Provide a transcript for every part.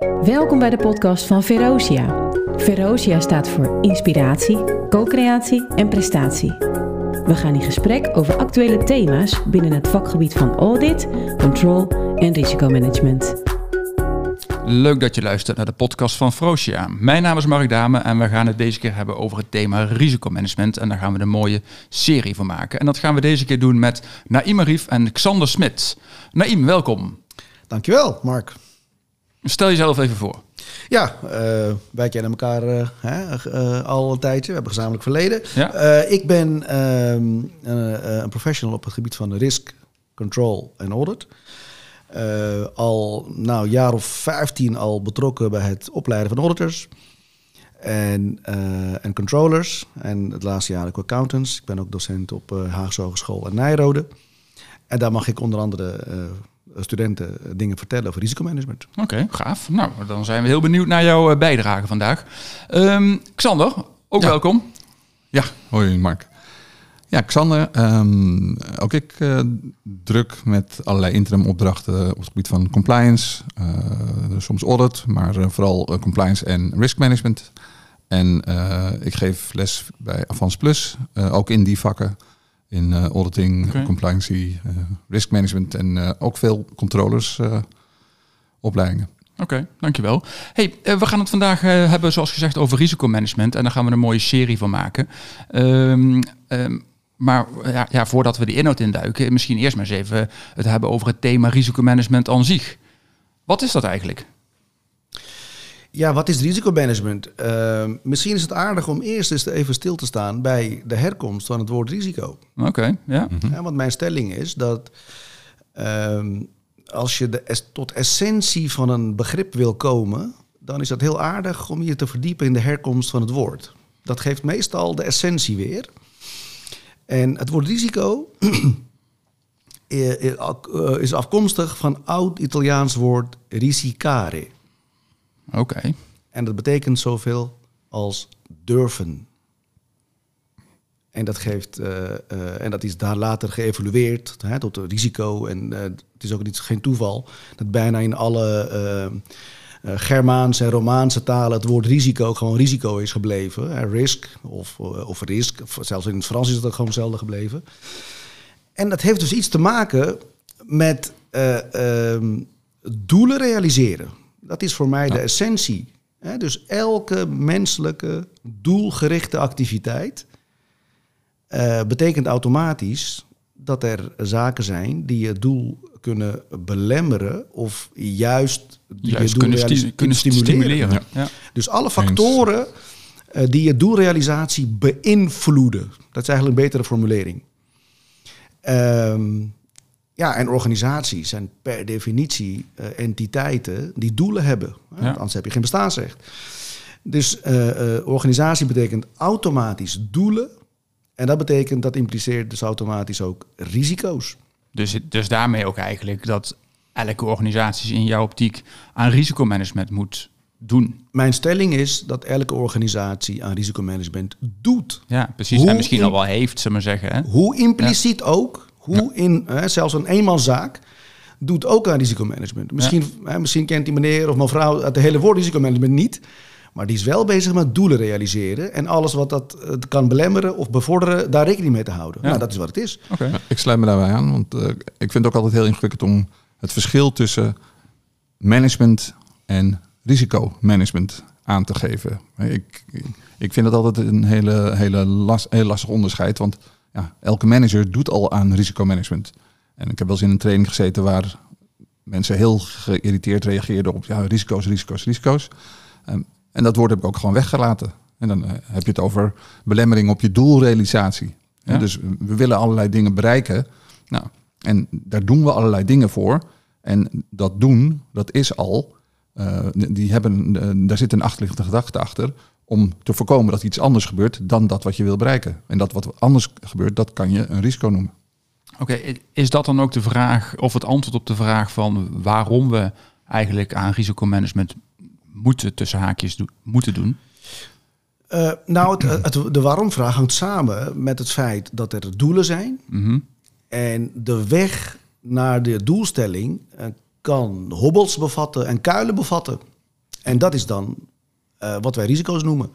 Welkom bij de podcast van Verosia. Verosia staat voor inspiratie, co-creatie en prestatie. We gaan in gesprek over actuele thema's binnen het vakgebied van audit, control en risicomanagement. Leuk dat je luistert naar de podcast van Frosia. Mijn naam is Mark Dame en we gaan het deze keer hebben over het thema risicomanagement. En daar gaan we een mooie serie van maken. En dat gaan we deze keer doen met Naïm Arief en Xander Smit. Naïm, welkom. Dankjewel, Mark. Stel jezelf even voor. Ja, uh, wij kennen elkaar uh, hè, uh, al een tijdje. We hebben gezamenlijk verleden. Ja. ik ben ehm, een professional op het gebied van risk, control en audit. al nou, een jaar of 15 al betrokken bij het opleiden van auditors en, en controllers. En het laatste jaar ook accountants. Ik ben ook docent op Haagse Hogeschool in Nijrode. En daar mag ik onder andere studenten dingen vertellen over risicomanagement. Oké, gaaf. Nou, dan zijn we heel benieuwd naar jouw bijdrage vandaag. Um, Xander, ook ja. welkom. Ja, hoi Mark. Ja, Xander, um, ook ik uh, druk met allerlei interim opdrachten op het gebied van compliance, uh, soms audit, maar uh, vooral compliance en risk management. En ik geef les bij Avans Plus, ook in die vakken in uh, auditing, okay. compliance, uh, risk management en uh, ook veel controllers opleidingen. Oké, okay, dankjewel. Hey, we gaan het vandaag hebben, zoals gezegd, over risicomanagement. En daar gaan we een mooie serie van maken. Um, um, maar ja, ja, voordat we die inhoud induiken, misschien eerst maar eens even het hebben over het thema risicomanagement aan zich. Wat is dat eigenlijk? Ja, wat is risicomanagement? Uh, misschien is het aardig om eerst eens even stil te staan bij de herkomst van het woord risico. Oké, okay, ja. Mm-hmm. ja. Want mijn stelling is dat uh, als je de es tot essentie van een begrip wil komen, dan is dat heel aardig om je te verdiepen in de herkomst van het woord. Dat geeft meestal de essentie weer. En het woord risico is afkomstig van oud-Italiaans woord risicare. Oké. En dat betekent zoveel als durven. En dat, geeft, uh, uh, en dat is daar later geëvolueerd hè, tot risico. En uh, het is ook niet, geen toeval dat bijna in alle Germaanse en Romaanse talen het woord risico gewoon risico is gebleven. Risk of, of risk, zelfs in het Frans is het gewoon hetzelfde gebleven. En dat heeft dus iets te maken met ehm, doelen realiseren. Dat is voor mij de essentie. Dus elke menselijke doelgerichte activiteit uh, betekent automatisch dat er zaken zijn die je doel kunnen belemmeren of juist, juist je kunnen, sti kunnen stimuleren. stimuleren. Ja. Ja. Dus alle factoren uh, die je doelrealisatie beïnvloeden. Dat is eigenlijk een betere formulering. Um, ja, en organisaties zijn per definitie uh, entiteiten die doelen hebben. Ja. Anders heb je geen bestaansrecht. Dus uh, uh, organisatie betekent automatisch doelen. En dat betekent, dat impliceert dus automatisch ook risico's. Dus, dus daarmee ook eigenlijk dat elke organisatie in jouw optiek aan risicomanagement moet doen. Mijn stelling is dat elke organisatie aan risicomanagement doet. Ja, precies. Hoe en misschien al wel heeft, ze maar zeggen. Hè? Hoe impliciet ja. ook hoe in, hè, zelfs een eenmanszaak, doet ook aan risicomanagement. Misschien, ja. hè, misschien kent die meneer of mevrouw het hele woord risicomanagement niet. Maar die is wel bezig met doelen realiseren. En alles wat dat uh, kan belemmeren of bevorderen, daar rekening mee te houden. Ja. Nou, dat is wat het is. Okay. Ja, ik sluit me daarbij aan. Want uh, ik vind het ook altijd heel ingewikkeld om het verschil tussen management en risicomanagement aan te geven. Ik, ik vind dat altijd een hele, hele last, heel lastig onderscheid. Want ja, elke manager doet al aan risicomanagement. En ik heb wel eens in een training gezeten waar mensen heel geïrriteerd reageerden op ja, risico's, risico's, risico's. Um, en dat woord heb ik ook gewoon weggelaten. En dan uh, heb je het over belemmering op je doelrealisatie. Ja. Dus we willen allerlei dingen bereiken. Nou, en daar doen we allerlei dingen voor. En dat doen, dat is al. Uh, die hebben, uh, daar zit een achterliggende gedachte achter om te voorkomen dat iets anders gebeurt dan dat wat je wil bereiken. En dat wat anders gebeurt, dat kan je een risico noemen. Oké, okay, is dat dan ook de vraag, of het antwoord op de vraag van waarom we eigenlijk aan risicomanagement moeten, tussen haakjes, do moeten doen? Uh, nou, het, het, de waarom-vraag hangt samen met het feit dat er doelen zijn. Mm -hmm. En de weg naar de doelstelling uh, kan hobbels bevatten en kuilen bevatten. En dat is dan eh, wat wij risico's noemen.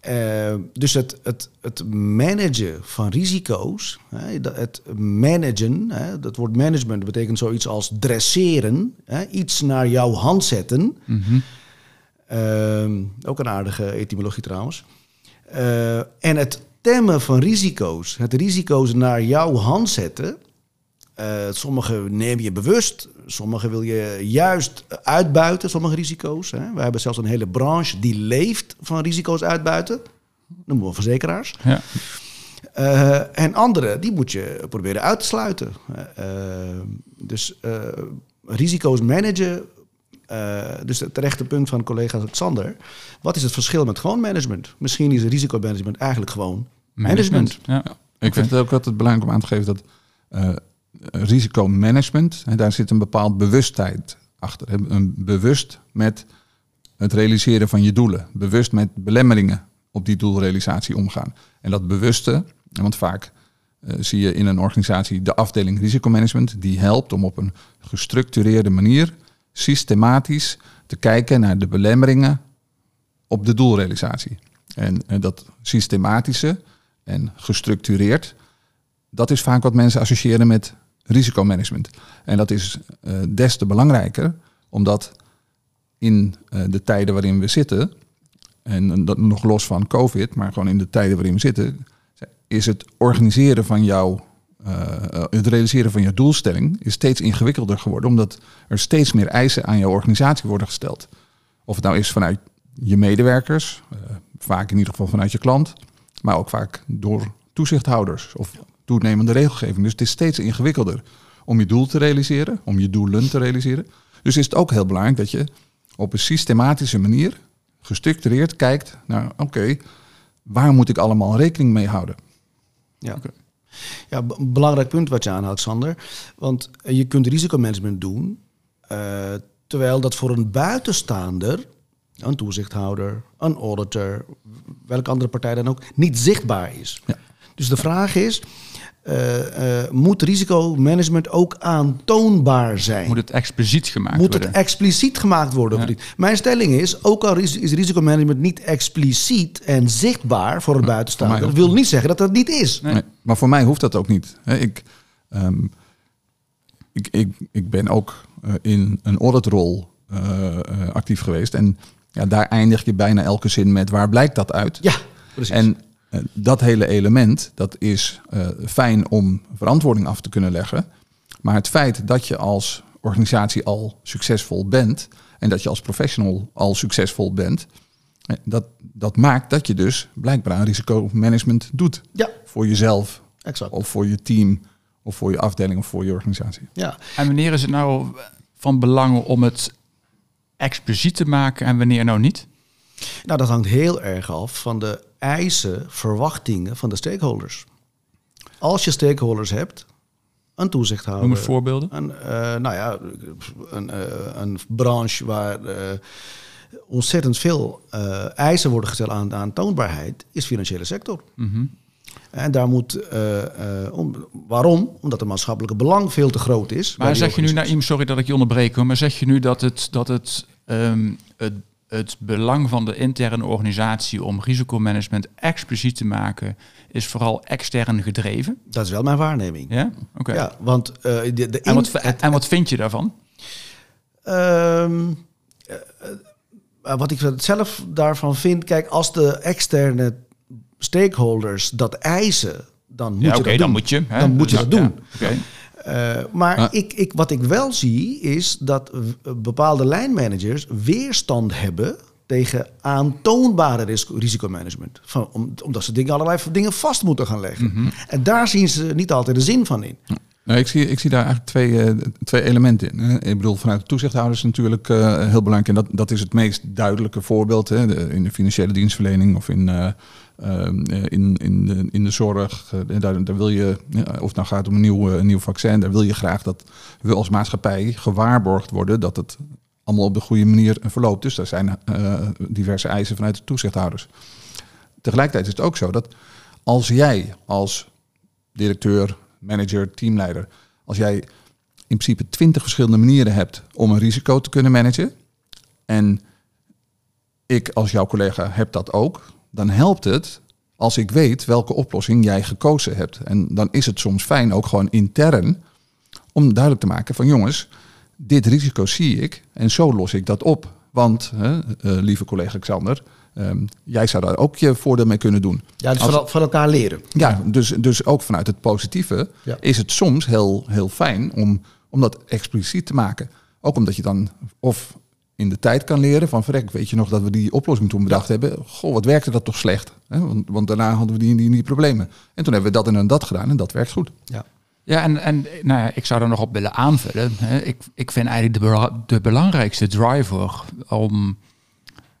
Eh, dus het, het, het managen van risico's, hè, het managen, hè, dat woord management betekent zoiets als dresseren, hè, iets naar jouw hand zetten. Ehm, ook een aardige etymologie trouwens. Eh, en het temmen van risico's, het risico's naar jouw hand zetten. Eh, sommige neem je bewust, sommige wil je juist uitbuiten, sommige risico's. Hè. We hebben zelfs een hele branche die leeft van risico's uitbuiten. Noemen we verzekeraars. Ja. Eh, en andere, die moet je proberen uit te sluiten. Eh, dus eh, risico's managen. eh, dus het terechte punt van collega Sander. Wat is het verschil met gewoon management? Misschien is risicomanagement eigenlijk gewoon management. Ja. Ik vind het ook altijd belangrijk om aan te geven dat eh, risicomanagement, hè, daar zit een bepaald bewustheid achter. Een bewust met het realiseren van je doelen. Bewust met belemmeringen op die doelrealisatie omgaan. En dat bewuste, want vaak eh, zie je in een organisatie de afdeling risicomanagement, die helpt om op een gestructureerde manier systematisch te kijken naar de belemmeringen op de doelrealisatie. En, en dat systematische en gestructureerd, dat is vaak wat mensen associëren met risicomanagement. En dat is eh, des te belangrijker, omdat in eh, de tijden waarin we zitten, en dat nog los van COVID, maar gewoon in de tijden waarin we zitten, is het organiseren van jouw, eh, het realiseren van je doelstelling is steeds ingewikkelder geworden, omdat er steeds meer eisen aan jouw organisatie worden gesteld. Of het nou is vanuit je medewerkers, vaak in ieder geval vanuit je klant, maar ook vaak door toezichthouders of toenemende regelgeving. Dus het is steeds ingewikkelder om je doel te realiseren, om je doelen te realiseren. Dus is het ook heel belangrijk dat je op een systematische manier, gestructureerd kijkt naar, oké, waar moet ik allemaal rekening mee houden? Ja. Ja, b- een belangrijk punt wat je aanhaalt, Sander. Want je kunt risicomanagement doen, eh, terwijl dat voor een buitenstaander, een toezichthouder, een auditor, welke andere partij dan ook, niet zichtbaar is. Ja. Dus de vraag is, eh, eh, moet risicomanagement ook aantoonbaar zijn? Moet het expliciet gemaakt Moet het worden? expliciet gemaakt worden? of Ja. niet? Mijn stelling is, ook al is, is risicomanagement niet expliciet en zichtbaar voor een buitenstaander, ook. wil niet zeggen dat dat niet is. Nee. Nee, maar voor mij hoeft dat ook niet. Hè, Ik, ehm, ik, ik, ik ben ook eh, in een auditrol eh, eh, actief geweest. En ja, daar eindig je bijna elke zin met waar blijkt dat uit? Ja, precies. En dat hele element, dat is eh, fijn om verantwoording af te kunnen leggen. Maar het feit dat je als organisatie al succesvol bent en dat je als professional al succesvol bent, eh, dat, dat maakt dat je dus blijkbaar aan risicomanagement doet. ja, Voor jezelf, exact. of voor je team, of voor je afdeling, of voor je organisatie. Ja. En wanneer is het nou van belang om het expliciet te maken en wanneer nou niet? Nou, dat hangt heel erg af van de eisen, verwachtingen van de stakeholders. Als je stakeholders hebt, een toezichthouder. Noem eens voorbeelden. Een, eh, nou ja, een, eh, een branche waar eh, ontzettend veel eisen worden gesteld aan, aan toonbaarheid, is financiële sector. Mhm. En daar moet, om, waarom? Omdat het maatschappelijke belang veel te groot is. Maar zeg je nu. Naïm, sorry dat ik je onderbreek, hoor, maar zeg je nu dat het, dat het, ehm, het, het belang van de interne organisatie om risicomanagement expliciet te maken, is vooral extern gedreven? Dat is wel mijn waarneming. Ja? Oké. Ja, want eh, de, de En, wat, het- en wat vind je daarvan? Ehm, eh, eh, wat ik zelf daarvan vind, kijk, als de externe stakeholders dat eisen, dan moet ja, je dat dan doen. moet je. Hè? Dan moet je Ja, dat doen. ja. Eh, maar ik, ik, wat ik wel zie, is dat w- bepaalde lijnmanagers weerstand hebben tegen aantoonbare ris- risicomanagement. Van, om, omdat ze dingen, allerlei dingen vast moeten gaan leggen. Mhm. En daar zien ze niet altijd de zin van in. Nou, ik, zie, ik zie daar eigenlijk twee, eh, twee elementen in. hè. Ik bedoel, vanuit de toezichthouders natuurlijk eh, heel belangrijk. En dat, dat is het meest duidelijke voorbeeld hè, de- in de financiële dienstverlening of in, eh, eh, in, in, de, in de zorg. Eh, daar, daar wil je, ja, of het nou gaat om een nieuw, eh, een nieuw vaccin, daar wil je graag dat we als maatschappij gewaarborgd worden dat het allemaal op de goede manier verloopt. Dus daar zijn eh, diverse eisen vanuit de toezichthouders. Tegelijkertijd is het ook zo dat als jij als directeur, manager, teamleider, als jij in principe twintig verschillende manieren hebt om een risico te kunnen managen en ik als jouw collega heb dat ook, dan helpt het als ik weet welke oplossing jij gekozen hebt. En dan is het soms fijn, ook gewoon intern, om duidelijk te maken van jongens, dit risico zie ik en zo los ik dat op. Want, hè, eh, lieve collega Xander, ehm, jij zou daar ook je voordeel mee kunnen doen. Ja, dus Als- van, van elkaar leren. ja, dus, dus ook vanuit het positieve Ja. is het soms heel, heel fijn om, om dat expliciet te maken. Ook omdat je dan of in de tijd kan leren van verrek, weet je nog dat we die oplossing toen bedacht hebben. Goh, wat werkte dat toch slecht? Hè? Want, want daarna hadden we die, die, die problemen. En toen hebben we dat en dat gedaan en dat werkt goed. Ja. Ja, en, en nou ja, ik zou er nog op willen aanvullen. Hè. Ik, ik vind eigenlijk de, de belangrijkste driver om,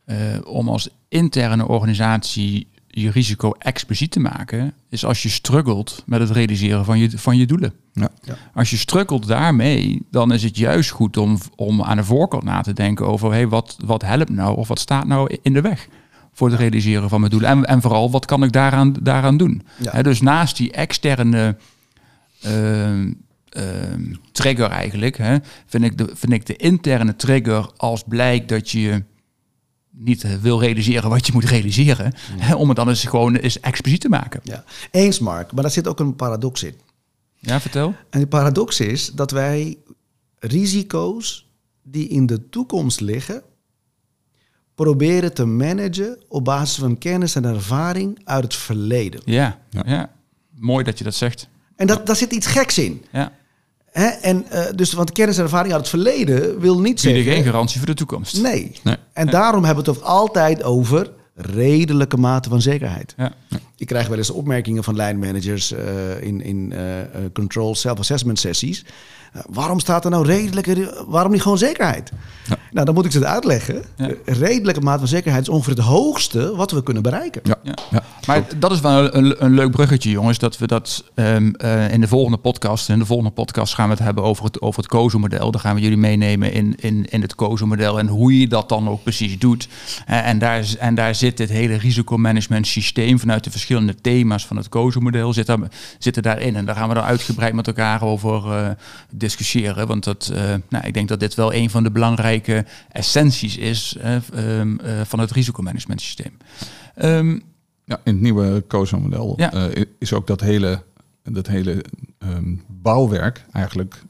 eh, om als interne organisatie je risico expliciet te maken, is als je struggelt met het realiseren van je, van je doelen. Ja. Ja. Als je struggelt daarmee, dan is het juist goed om, om aan de voorkant na te denken over hey, wat, wat helpt nou of wat staat nou in de weg voor het realiseren van mijn doelen. En, en vooral, wat kan ik daaraan, daaraan doen? Ja. Dus naast die externe ehm, ehm, trigger eigenlijk, hè, vind, ik de, vind ik de interne trigger als blijkt dat je niet eh, wil realiseren wat je moet realiseren, hè, om het dan eens gewoon eens expliciet te maken. Ja. Eens, Mark, maar daar zit ook een paradox in. Ja, vertel. En die paradox is dat wij risico's die in de toekomst liggen, proberen te managen op basis van kennis en ervaring uit het verleden. Ja, ja. Ja. mooi dat je dat zegt. En dat, daar zit iets geks in. Ja. Hè? En, eh, dus, want kennis en ervaring uit het verleden wil niet Bieden zeggen... geen garantie voor de toekomst. Nee. Nee. En daarom hebben we het ook altijd over redelijke mate van zekerheid. Ja. Ik krijg wel eens opmerkingen van lijnmanagers eh, in, in eh, eh, control self-assessment sessies. Waarom staat er nou redelijke, waarom niet gewoon zekerheid? Nou, dan moet ik ze het uitleggen. Ja. Redelijke mate van zekerheid is ongeveer het hoogste wat we kunnen bereiken. Ja, Ja. ja. Maar dat is wel een, een leuk bruggetje, jongens. Dat we dat ehm, eh, in de volgende podcast. In de volgende podcast gaan we het hebben over het, over het COSO-model. Dan gaan we jullie meenemen in, in, in het COSO-model en hoe je dat dan ook precies doet. En, daar, is- en daar zit dit hele risicomanagement systeem vanuit de verschillende thema's van het COSO-model zit daar, zitten daarin. En daar gaan we dan uitgebreid met elkaar over eh, discussiëren. Want dat, eh, nou, ik denk dat dit wel een van de belangrijke essenties is eh, ehm, eh, van het risicomanagement systeem. Ehm, Ja, in het nieuwe COSO-model Ja. eh, is ook dat hele, dat hele ehm, bouwwerk eigenlijk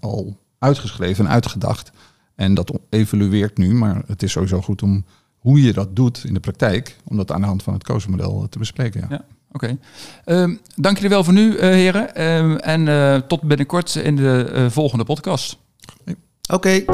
al uitgeschreven en uitgedacht. En dat evolueert nu, maar het is sowieso goed om hoe je dat doet in de praktijk, om dat aan de hand van het COSO-model te bespreken. Ja. Ja, oké. Ehm, dank jullie wel voor nu, eh, heren. Ehm, en eh, tot binnenkort in de eh, volgende podcast. Oké.